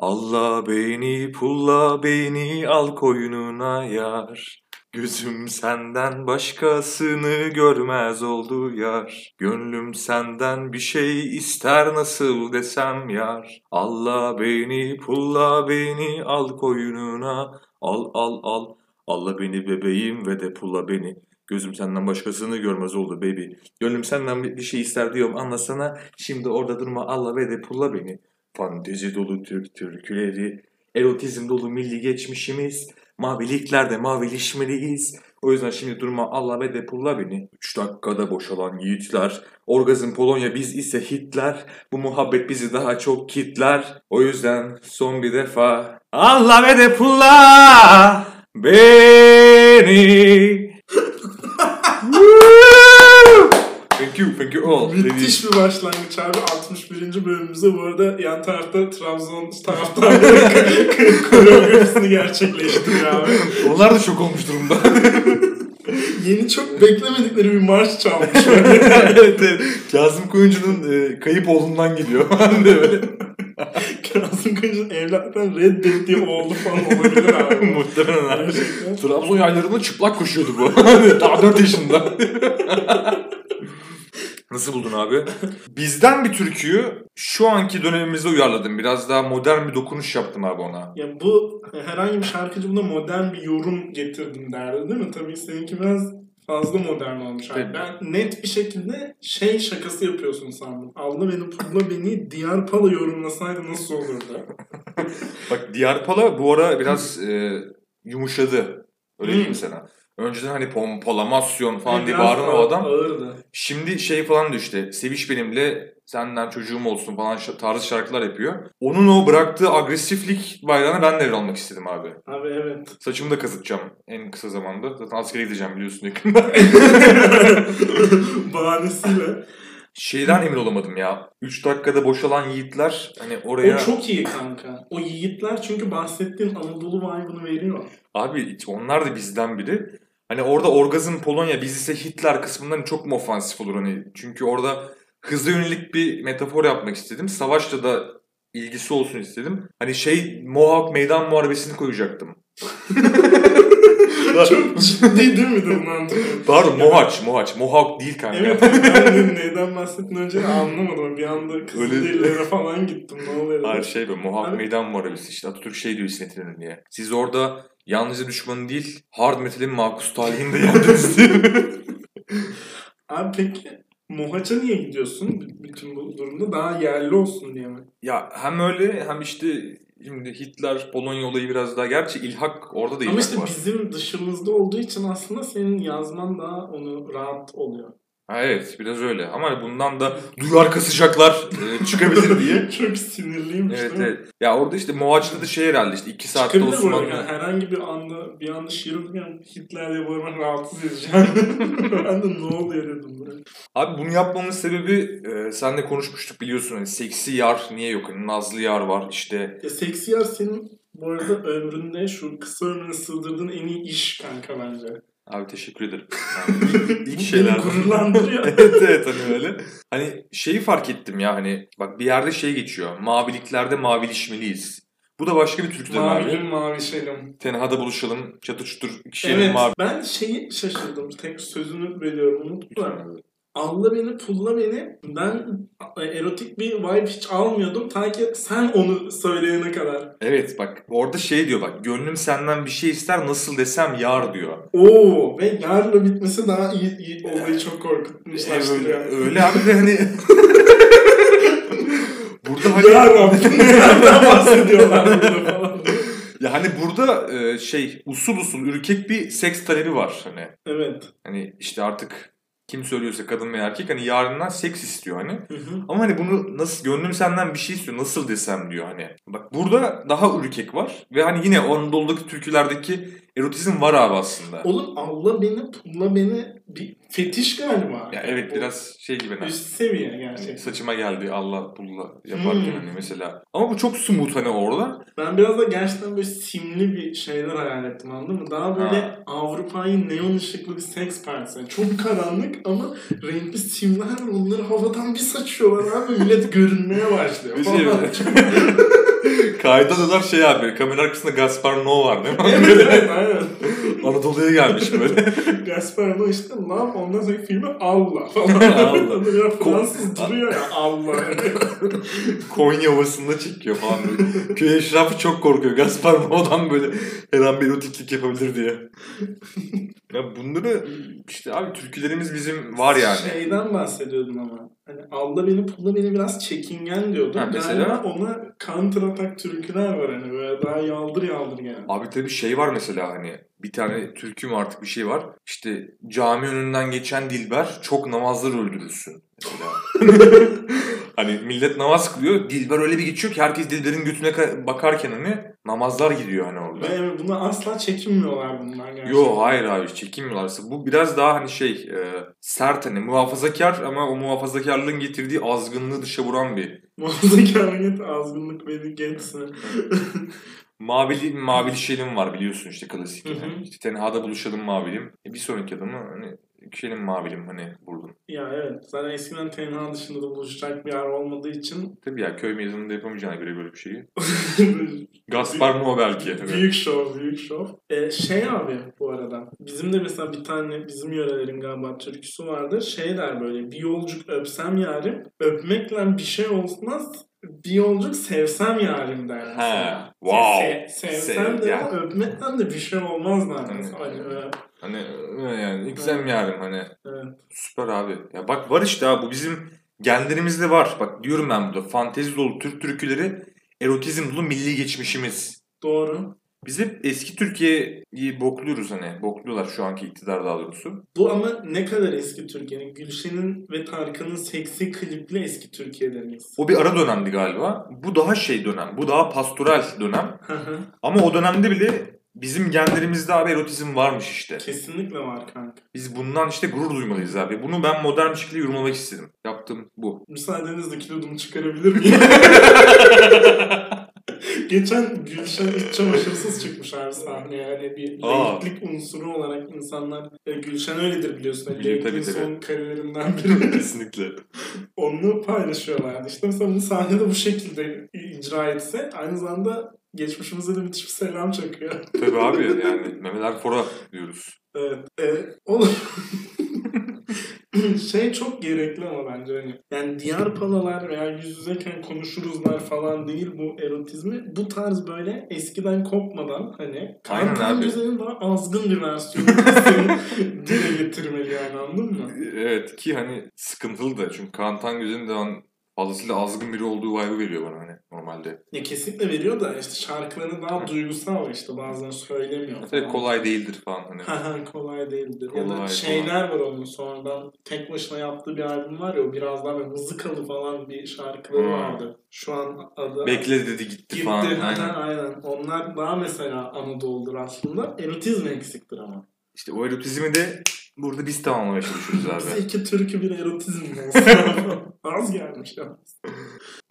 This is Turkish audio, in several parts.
Allah beni pulla beni al koynuna yar. Gözüm senden başkasını görmez oldu yar. Gönlüm senden bir şey ister nasıl desem yar. Allah beni pulla beni al koynuna al al al. Allah beni bebeğim ve de pulla beni. Gözüm senden başkasını görmez oldu baby. Gönlüm senden bir şey ister diyorum anlasana. Şimdi orada durma Allah ve de pulla beni. Fantezi dolu Türk türküleri, erotizm dolu milli geçmişimiz, maviliklerde mavilişmeliyiz. O yüzden şimdi durma Allah ve de pulla beni. Üç dakikada boşalan yiğitler, orgazm Polonya biz ise Hitler. Bu muhabbet bizi daha çok kitler. O yüzden son bir defa Allah ve de pulla beni. thank you, thank you all. Müthiş bir başlangıç abi. 61. bölümümüzde bu arada yan tarafta Trabzon taraftarları koreografisini gerçekleştiriyor abi. Onlar da şok olmuş durumda. Yeni çok beklemedikleri bir marş çalmış. evet, evet. Kazım Koyuncu'nun e, kayıp oğlundan geliyor. Ben de böyle. Kazım Kılıç'ın evlattan reddettiği oğlu falan olabilir abi. Muhtemelen abi. Gerçekten. Trabzon yaylarında çıplak koşuyordu bu. Daha 4 yaşında. Nasıl buldun abi? Bizden bir türküyü şu anki dönemimizde uyarladım. Biraz daha modern bir dokunuş yaptım abi ona. Ya bu herhangi bir şarkıcı buna modern bir yorum getirdim derdi değil mi? Tabii seninki biraz fazla modern olmuş abi. Tabii. Ben net bir şekilde şey şakası yapıyorsun sandım. Allah beni pulla beni Diyar Pala yorumlasaydı nasıl olurdu? Bak Diyarpala bu ara biraz e, yumuşadı. Öyle diyeyim Hmm. sana. Önceden hani pompalamasyon falan diye bağıran o adam. Ağırdı. Şimdi şey falan da işte seviş benimle senden çocuğum olsun falan tarzı şarkılar yapıyor. Onun o bıraktığı agresiflik bayrağını ben devralmak istedim abi. Abi evet. Saçımı da kazıtacağım en kısa zamanda. Zaten askere gideceğim biliyorsun yakında. Bahanesiyle. Şeyden emin olamadım ya. 3 dakikada boşalan yiğitler hani oraya... O çok iyi kanka. O yiğitler çünkü bahsettiğin Anadolu vibe'ını veriyor. Abi onlar da bizden biri. Hani orada orgazm Polonya biz ise Hitler kısmından çok mu ofansif olur hani? Çünkü orada hıza yönelik bir metafor yapmak istedim. Savaşla da ilgisi olsun istedim. Hani şey Mohawk meydan muharebesini koyacaktım. Çok ciddi değil mi mantığı? Pardon Mohaç, Mohaç. Mohawk değil kanka. Evet ben de neyden bahsettiğini önce anlamadım. Bir anda Kızılderililere falan gittim. Ne oluyor? Hayır şey böyle Mohawk meydan muharebesi işte Atatürk şey diyor İsmet'in diye. Siz orada yalnızca düşmanı değil hard metal'in makus talihini de yendiniz diye. Abi peki Mohaç'a niye gidiyorsun bütün bu durumda? Daha yerli olsun diye mi? Ya hem öyle hem işte şimdi Hitler Polonya olayı biraz daha gerçi ilhak orada da ilhak Ama işte var. bizim dışımızda olduğu için aslında senin yazman daha onu rahat oluyor. Ha, evet biraz öyle ama bundan da duyar kasacaklar e, çıkabilir diye. Çok sinirliymiş evet mi? evet. Ya orada işte Moğaç'ta da şey herhalde işte iki saatte. Osmanlı. Yani herhangi bir anda bir anda şiir okurken Hitler'le bağırmak rahatsız edeceğim. ben de ne oluyor dedim böyle. Abi bunu yapmamın sebebi e, senle konuşmuştuk biliyorsun hani seksi yar niye yok? Hani nazlı yar var işte. Ya seksi yer senin bu arada ömründe şu kısa ömrüne sığdırdığın en iyi iş kanka bence. Abi teşekkür ederim. Yani ilk şeyler. gururlandırıyor. evet evet hani öyle. Hani şeyi fark ettim ya hani bak bir yerde şey geçiyor. Maviliklerde mavilişmeliyiz. Bu da başka bir türküden abi. Mavilim mavişelim. Tenhada buluşalım. Çatır çutur kişiyelim Evet mavi. ben şeyi şaşırdım. Tek sözünü bölüyorum unutma. Alla beni pulla beni. Ben e, erotik bir vibe hiç almıyordum. Ta ki sen onu söyleyene kadar. Evet bak orada şey diyor bak gönlüm senden bir şey ister nasıl desem yar diyor. Oo ve yarla bitmesi daha iyi, iyi olayı çok korkutmuşlaştırıyor. öyle, öyle abi de hani burada hani Ya Rabbim nereden bahsediyorlar burada falan. ya hani burada e, şey usul usul ürkek bir seks talebi var hani. Evet. Hani işte artık kim söylüyorsa kadın veya erkek hani yarından seks istiyor hani. Hı hı. Ama hani bunu nasıl gönlüm senden bir şey istiyor nasıl desem diyor hani. Bak burada daha ürkek var ve hani yine Anadolu'daki türkülerdeki erotizm var abi aslında. Oğlum Allah beni pulla beni bir fetiş galiba. Ya evet O biraz şey gibi hani. Üst seviye Hani gerçekten. saçıma geldi Allah bulla yaparken Hmm. hani mesela. Ama bu çok smooth hani orada. Ben biraz da gerçekten böyle simli bir şeyler hayal ettim anladın mı? Daha böyle Ha. Avrupa'yı neon ışıklı bir seks partisi. Yani çok karanlık ama renkli simler. Onları havadan bir saçıyorlar abi. Millet görünmeye başlıyor Bir şey? Kayda dolar şey abi kamera arkasında Gaspar Noé var değil mi? evet aynen. Anadolu'ya gelmiş böyle. Gaspar Noé işte lan ondan sonra filmi Allah falan. Allah. Fransız duruyor ya Allah. Konya Ovası'nda çekiyor falan böyle. Köy eşrafı çok korkuyor. Gaspar Noé'dan böyle her an bir erotiklik yapabilir diye. ya bunları işte abi türkülerimiz bizim var yani. Şeyden bahsediyordun ama. Hani Allah beni pulla beni biraz çekingen diyordun. Ha, mesela? Galiba ona counter atak türküler var hani böyle daha yaldır yaldır yani. Abi tabii şey var mesela hani bir tane türkü mü artık bir şey var. İşte cami önünden geçen Dilber çok namazlar öldürürsün. Mesela. hani millet namaz kılıyor. Dilber öyle bir geçiyor ki herkes Dilber'in götüne ka- bakarken hani namazlar gidiyor hani orada. Ve bunu asla çekinmiyorlar bunlar gerçekten. Yo hayır abi çekinmiyorlarsa. Bu biraz daha hani şey e, sert hani muhafazakar ama o muhafazakarlığın getirdiği azgınlığı dışa vuran bir. Muhafazakarlık azgınlık beni geçsin. Mavili, mavili şeylim var biliyorsun işte klasik. Hı hı. Yani. İşte tenhada buluşalım mavilim. E, bir sonraki adımı hani şeylim mavilim hani vurdum. ya evet. Zaten eskiden tenha dışında da buluşacak bir yer olmadığı için Tabii ya köy mezununda yapamayacağına göre böyle bir şeyi. Gaspar Noé belki. Evet. büyük şov, büyük şov. Ee, şey abi bu arada. Bizim de mesela bir tane bizim yörelerin galiba türküsü vardı. Şey der böyle bir yolcuk öpsem yarim. Öpmekle bir şey olmaz. Bir yolcuk sevsem yarim der mesela. He, wow. Se- sevsem Sev- de ya. ama öpmekten de bir şey olmaz neredeyse. Evet. Hani öyle. Hani yani ilk sen yarım hani. Evet. Süper abi. Ya bak var işte abi bu bizim genlerimizde var. Bak diyorum ben burada fantezi dolu Türk türküleri erotizm dolu milli geçmişimiz. Doğru. Biz hep eski Türkiye'yi bokluyoruz hani. Bokluyorlar şu anki iktidar daha doğrusu. Bu ama ne kadar eski Türkiye'nin? Gülşen'in ve Tarkan'ın seksi klipli eski Türkiye'deniz. O bir ara dönemdi galiba. Bu daha şey dönem. Bu daha pastoral dönem. Ama o dönemde bile bizim genlerimizde abi erotizm varmış işte. Kesinlikle var kanka. Biz bundan işte gurur duymalıyız abi. Bunu ben modern bir şekilde yorumlamak istedim. Yaptığım bu. Müsaadenizle kilodumu çıkarabilir miyim? Geçen Gülşen iç çamaşırsız çıkmış abi sahneye. Yani bir laiklik unsuru olarak insanlar... E, Gülşen öyledir biliyorsun. Tabii, tabii. son karelerinden biri. Kesinlikle. Onu paylaşıyorlardı. İşte mesela bunu sahnede bu şekilde icra etse aynı zamanda geçmişimize de müthiş bir selam çakıyor. Tabii abi yani Mehmet Erfor'a diyoruz. Evet. E, o- şey çok gerekli ama bence hani. Yani diğer palalar veya yüz yüzeyken konuşuruzlar falan değil bu erotizmi. Bu tarz böyle eskiden kopmadan hani Aynen. Güzel'in daha azgın bir versiyonu dile getirmeli yani anladın mı? Evet ki hani sıkıntılı da çünkü Kaan Tangöz'ün de an fazlasıyla azgın biri olduğu vibe'ı veriyor bana hani normalde. Ya kesinlikle veriyor da işte şarkıları daha duygusal işte bazen söylemiyor. Tabii kolay değildir falan hani. Kolay değildir. ya Kolay, da şeyler var onun sonradan tek başına yaptığı bir albüm var ya o biraz daha böyle mızıkalı falan bir şarkıları Hmm. vardı. Şu an adı Bekle dedi gitti, Gitti. falan. Aynen. Aynen. aynen. Onlar daha mesela Anadolu'dur aslında. Erotizm eksiktir ama. İşte o erotizmi de burada biz tamamlamaya çalışıyoruz abi. iki türkü bir erotizm olsun. Az gelmiş.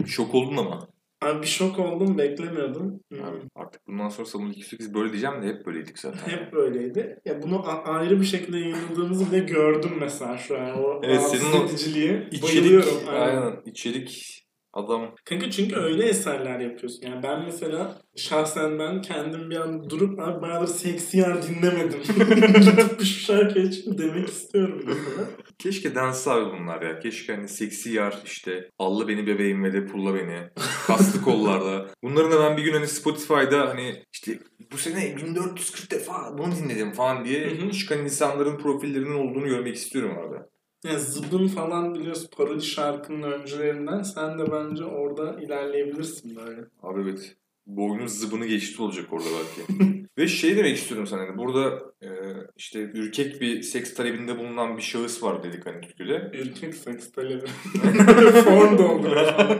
Şok oldun ama. Abi bir şok oldum beklemiyordum. Abi artık bundan sonra Samul 208 böyle diyeceğim de hep böyleydik zaten. Hep böyleydi. Ya bunu a- ayrı bir şekilde yayınladığımızı bile gördüm mesela şu an. O Evet, senin o. İçerik, Bayılıyorum. aynen. İçerik adam. Kanka çünkü öyle eserler yapıyorsun. Yani ben mesela şahsen ben kendim bir an durup abi bayağıdır seksi yer dinlemedim. Gidip şu şarkı için demek istiyorum mesela. Keşke dansı abi bunlar ya. Keşke hani seksi yar işte alla beni bebeğim ve de pulla beni. Kaslı kollarda. Bunların da ben bir gün hani Spotify'da hani işte bu sene 1440 defa bunu dinledim falan diye çıkan insanların profillerinin olduğunu görmek istiyorum abi. Yani Zıbın falan biliyorsun parodi şarkının öncülerinden. Sen de bence orada ilerleyebilirsin böyle. Abi evet. Boynun zıbını geçti olacak orada belki. Ve şey demek istiyorum sana hani burada e, işte ürkek bir seks talebinde bulunan bir şahıs var dedik hani Türkü'de. Ürkek seks talebi. Form dolduruyor.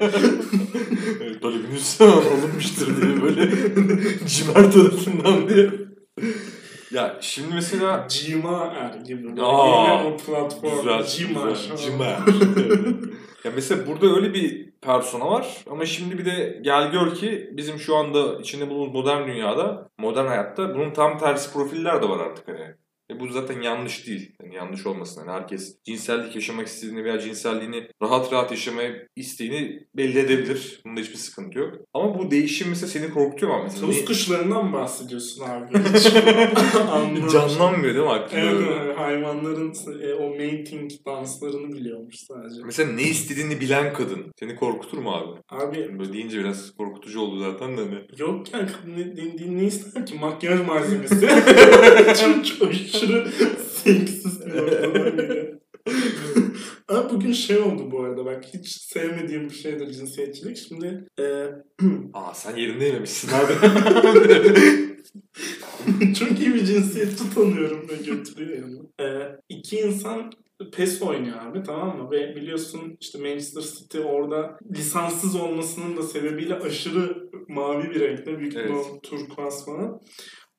Evet, talebiniz alınmıştır diye böyle cimer tarafından diye. Ya şimdi mesela Cima er gibi. Aa, Yine o platform. güzel, Cima. güzel, cimer. ya mesela burada öyle bir persona var ama şimdi bir de gel gör ki bizim şu anda içinde bulunduğumuz modern dünyada, modern hayatta bunun tam tersi profiller de var artık hani. E bu zaten yanlış değil. Yani yanlış olmasın. Yani herkes cinsellik yaşamak istediğini veya cinselliğini rahat rahat yaşamayı isteğini belli edebilir. Bunda hiçbir sıkıntı yok. Ama bu değişim mesela seni korkutuyor mu? Mesela niye- kuşlarından mı bahsediyorsun abi? Canlanmıyor değil mi aklında? Evet, evet, hayvanların e, o mating danslarını biliyormuş sadece. Mesela ne istediğini bilen kadın seni korkutur mu abi? Abi Böyle deyince biraz korkutucu oldu zaten de hani. yok yani ne, ne, ne ister ki makyaj malzemesi. Çok aşırı seksist bir noktadan geliyor. Bugün şey oldu bu arada bak hiç sevmediğim bir şeydir cinsiyetçilik. Şimdi e, Aa sen yerinde yememişsin abi. çok iyi bir cinsiyetçi tanıyorum ve götürüyor yanıma. E, iki insan PES oynuyor abi tamam mı? Ve biliyorsun işte Manchester City orada lisanssız olmasının da sebebiyle aşırı mavi bir renkte. Büyük evet. turkuaz falan.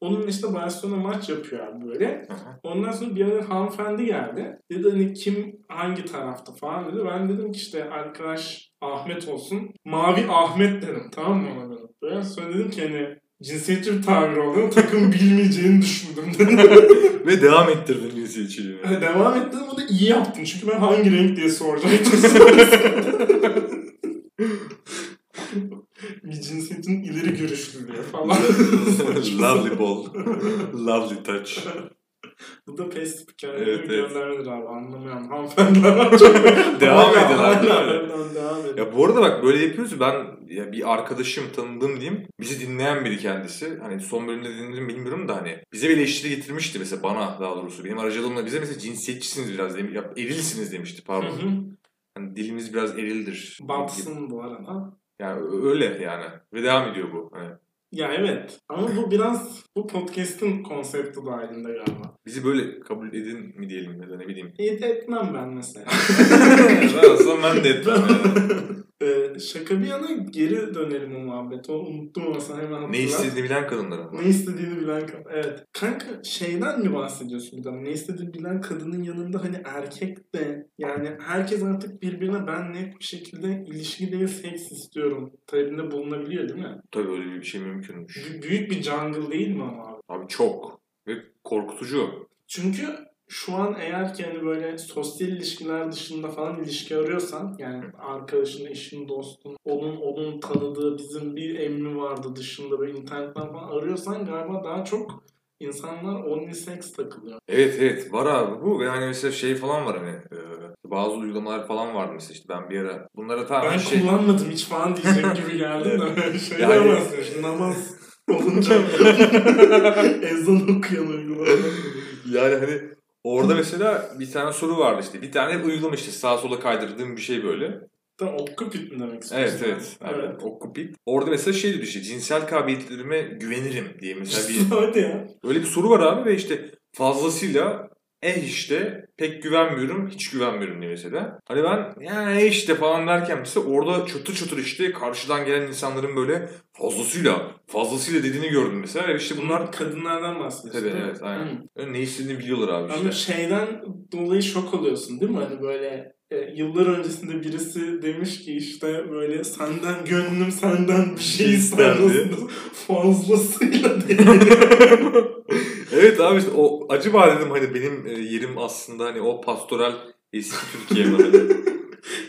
Onun işte Barcelona maç yapıyor abi böyle. Ondan sonra bir ara hanımefendi geldi. Dedi hani kim hangi tarafta falan dedi. Ben dedim ki işte arkadaş Ahmet olsun. Mavi Ahmet dedim tamam mı ona dedim. Böyle sonra dedim ki hani cinsiyetçi bir tabir olduğunu takım bilmeyeceğini düşündüm dedim. Ve devam ettirdin cinsiyetçiliğini. Hani devam ettim o da iyi yaptın. Çünkü ben hangi renk diye soracaktım. bir cinsiyetin ileri görüşlülüğü falan. Lovely ball. Lovely touch. Bu da pes hikayeleri Evet, evet, göndermedir abi. Anlamayan hanımefendiler. Devam edin abi, Devam edin. Ya bu arada bak böyle yapıyoruz. Ben ya bir arkadaşım tanıdığım diyeyim. Bizi dinleyen biri kendisi. Hani son bölümde dinledim bilmiyorum da hani bize bir eleştiri getirmişti mesela bana daha doğrusu. Benim aracılığımla bize mesela cinsiyetçisiniz biraz demiş. Ya erilsiniz demişti Hı pardon. hı. Hani dilimiz biraz erildir. Batsın bu arada. Yani öyle yani. Ve devam ediyor bu. Hani Ya evet. Ama bu biraz bu podcast'in konsepti dahilinde galiba. bizi böyle kabul edin mi diyelim ya da ne bileyim. İyi de etmem ben mesela. ben olsam ben de etmem yani. Ee, şaka bir yana geri dönelim o muhabbete. O unuttum sen hemen hatırlat. Ne istediğini bilen kadınlar ama. Ne istediğini bilen kadın. Evet. Kanka şeyden mi bahsediyorsun bir de? Ne istediğini bilen kadının yanında hani erkek de yani herkes artık birbirine ben net bir şekilde ilişki değil seks istiyorum talebinde bulunabiliyor değil mi? Tabii öyle bir şey mümkünmüş. B- büyük bir jungle değil mi ama abi? Abi çok. Ve korkutucu. Çünkü şu an eğer ki hani böyle sosyal ilişkiler dışında falan ilişki arıyorsan yani arkadaşın, eşin, dostun, onun onun tanıdığı bizim bir emmi vardı dışında böyle internetten falan arıyorsan galiba daha çok insanlar onlysex takılıyor. Evet evet var abi bu ve hani mesela şey falan var hani e, bazı uygulamalar falan vardı mesela işte ben bir ara bunlara tamamen Ben şey kullanmadım hiç falan diyecek gibi geldim de şey Yani-. Namaz olunca ezan okuyan uygulama. yani hani orada mesela bir tane soru vardı işte bir tane uygulama işte sağa sola kaydırdığım bir şey böyle. Tamam Occupit mi demek istiyorsun? evet. Evet. evet. Okupit. Orada mesela şey diyor işte cinsel kabiliyetlerime güvenirim diye mesela bir Hadi ya. öyle bir soru var abi ve işte fazlasıyla eh işte pek güvenmiyorum hiç güvenmiyorum mesela. Hani ben yani işte falan derken mesela orada çatır çatır işte karşıdan gelen insanların böyle fazlasıyla fazlasıyla dediğini gördüm mesela ve işte bunlar Bunlar kadınlardan bahsediyorsun. Tabii evet aynen. Hı. Ne istediğini biliyorlar abi Ama işte. şeyden dolayı şok oluyorsun değil mi? Hani böyle e, yıllar öncesinde birisi demiş ki işte böyle senden gönlüm senden bir şey ister İsterdi. fazlasıyla diye. evet abi işte o acaba dedim hani benim e, yerim aslında hani o pastoral eski Türkiye mi?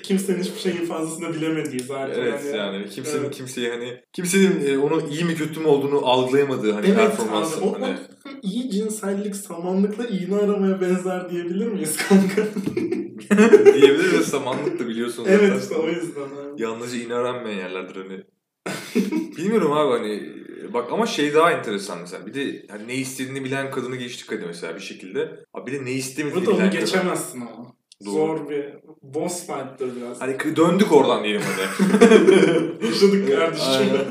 Kimsenin hiçbir şeyin fazlasını bilemediği zaten. evet hani. yani kimsenin Evet. kimseye hani kimsenin e, onu iyi mi kötü mü olduğunu algılayamadığı hani Evet abi performansı o, o hani. iyi cinsellik samanlıkla iğne aramaya benzer diyebilir miyiz kanka? diyebiliriz samanlık da biliyorsun. evet zaten. işte o yüzden abi. Yalnızca iğne aranmayan yerlerdir hani. Bilmiyorum abi hani bak ama şey daha enteresan mesela bir de hani ne istediğini bilen kadını geçtik hadi mesela bir şekilde. Abi bir de ne istemediğini bilen onu kadın. geçemezsin ama. Doğru. Zor bir boss fight'tır biraz. Hani döndük oradan diyelim hadi. Yaşadık kardeşim. Aynen.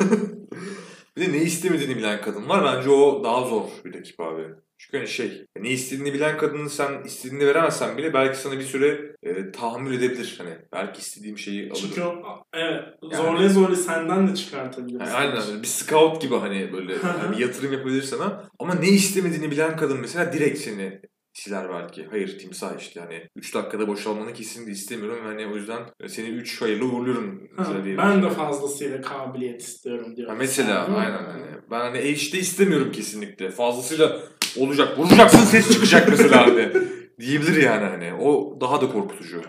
bir de ne istemediğini bilen kadın var. Bence o daha zor bir rakip abi. Çünkü hani şey, ne istediğini bilen kadını sen istediğini veremezsen bile belki sana bir süre e, tahammül edebilir. Hani belki istediğim şeyi alır. Çünkü o, evet, Yani- zorla zorla senden de çıkartabilir. Yani aynen öyle. bir scout gibi hani böyle hani bir yatırım yapabilir sana. Ama ne istemediğini bilen kadın mesela direkt seni siler belki. Hayır timsah işte hani 3 dakikada boşalmanı kesinlikle istemiyorum. Hani o yüzden seni 3 hayırlı uğurluyorum. Ha, ben de fazlasıyla kabiliyet istiyorum diyor. Ha mesela mi? aynen hani ben hani HD istemiyorum kesinlikle. Fazlasıyla olacak. Vuracaksın ses çıkacak mesela hani. Diyebilir yani hani. O daha da korkutucu.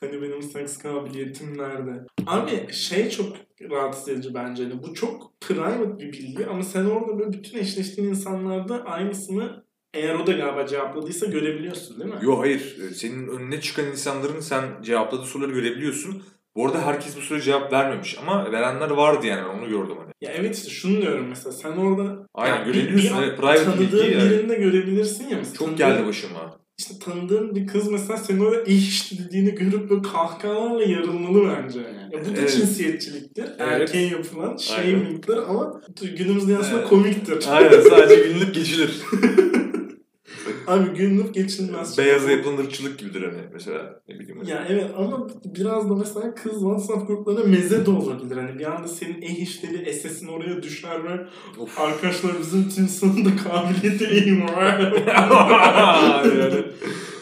Hani benim seks kabiliyetim nerede? Abi şey çok rahatsız edici bence. Hani bu çok private bir bilgi ama sen orada böyle bütün eşleştiğin insanlarda aynısını eğer o da galiba cevapladıysa görebiliyorsun değil mi? Yo hayır. Senin önüne çıkan insanların sen cevapladığı soruları görebiliyorsun. Bu arada herkes bu soruya cevap vermemiş ama verenler vardı yani onu gördüm hani. Ya evet işte şunu diyorum mesela sen orada Aynen, ya bir- görebiliyorsun. bir Evet, private tanıdığın bilgi yani. birini de görebilirsin ya mesela. Çok Tanıdığın- geldi başıma. İşte tanıdığın bir kız mesela senin orada iyi işte dediğini görüp böyle kahkahalarla yarılmalı bence. Ya bu da Evet. cinsiyetçiliktir. Erkeğe yapılan Aynen. shaming'dir ama günümüz dünyasında Evet. komiktir. Aynen sadece günlük geçilir. Abi günlük geçilmez. Beyaza yapılan ırkçılık gibidir hani mesela. Ne bileyim. hani. Ya evet ama biraz da mesela kız WhatsApp gruplarına meze de olabilir. Hani bir anda senin eh işleri SS'in oraya düşer ve Of. arkadaşlar bizim Tinsan'ın da kabiliyeti iyi var. yani.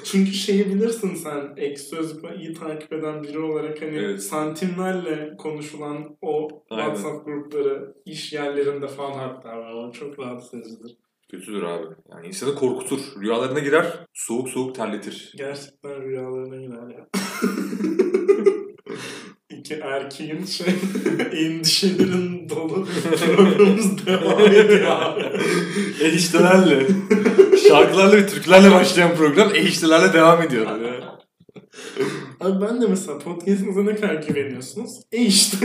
Çünkü şeyi bilirsin sen ek sözlükle iyi takip eden biri olarak hani Evet. santimlerle konuşulan o Aynen. WhatsApp grupları iş yerlerinde falan hatta var. O çok rahatsız edicidir. Kötüdür abi. Yani insanı korkutur. Rüyalarına girer. Soğuk soğuk terletir. Gerçekten rüyalarına girer ya. İki erkeğin şey endişelerin dolu programımız devam ediyor. Eniştelerle. Şarkılarla ve türkülerle başlayan program eniştelerle devam ediyor. Abi ben de mesela podcastınıza ne kadar güveniyorsunuz? E işte.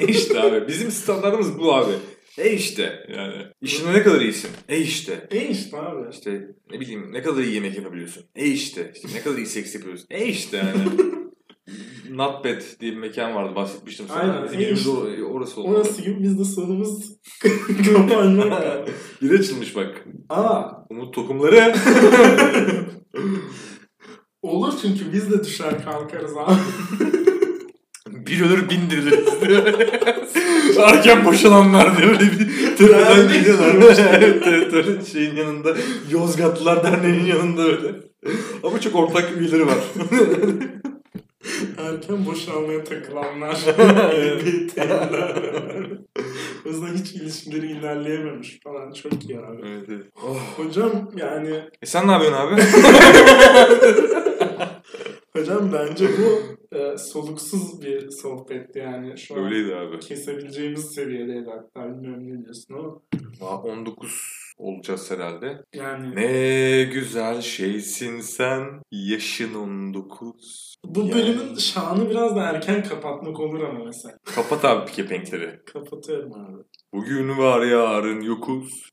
E işte abi. Bizim standartımız bu abi. E işte yani. İşinde ne kadar iyisin? E işte. E işte abi. İşte ne bileyim ne kadar iyi yemek yapabiliyorsun? E işte. İşte ne kadar iyi seks yapıyorsun? E işte yani. Not Bad diye bir mekan vardı bahsetmiştim sana. Aynen, Bizim e işte. or- orası olmalı. Orası gibi biz de sonumuz kapanmak yani. Bir açılmış bak. Aa Umut tokumları. olur çünkü biz de düşer kalkarız abi. Bir ölür bin diriliriz. Erken boşananlar diye öyle bir tepeden geliyorlar. evet, evet, öyle şeyin yanında. Yozgatlılar Derneği'nin yanında öyle. Ama çok ortak üyeleri var. Erken boşalmaya takılanlar. BT'ler. o yüzden hiç ilişkileri ilerleyememiş falan. Çok iyi abi. evet, evet. Oh. Hocam yani E sen ne yapıyorsun abi? Hocam bence bu e, soluksuz bir sohbetti yani. Şu an Öyleydi abi. kesebileceğimiz seviyedeydi hatta bilmiyorum ne diyorsun ama. Aa, 19 olacağız herhalde. Yani Ne güzel şeysin sen. Yaşın 19. bu Yani- bölümün şanı biraz da erken kapatmak olur ama mesela. Kapat abi kepenkleri. Kapatıyorum abi. Bugün var yarın yokuz.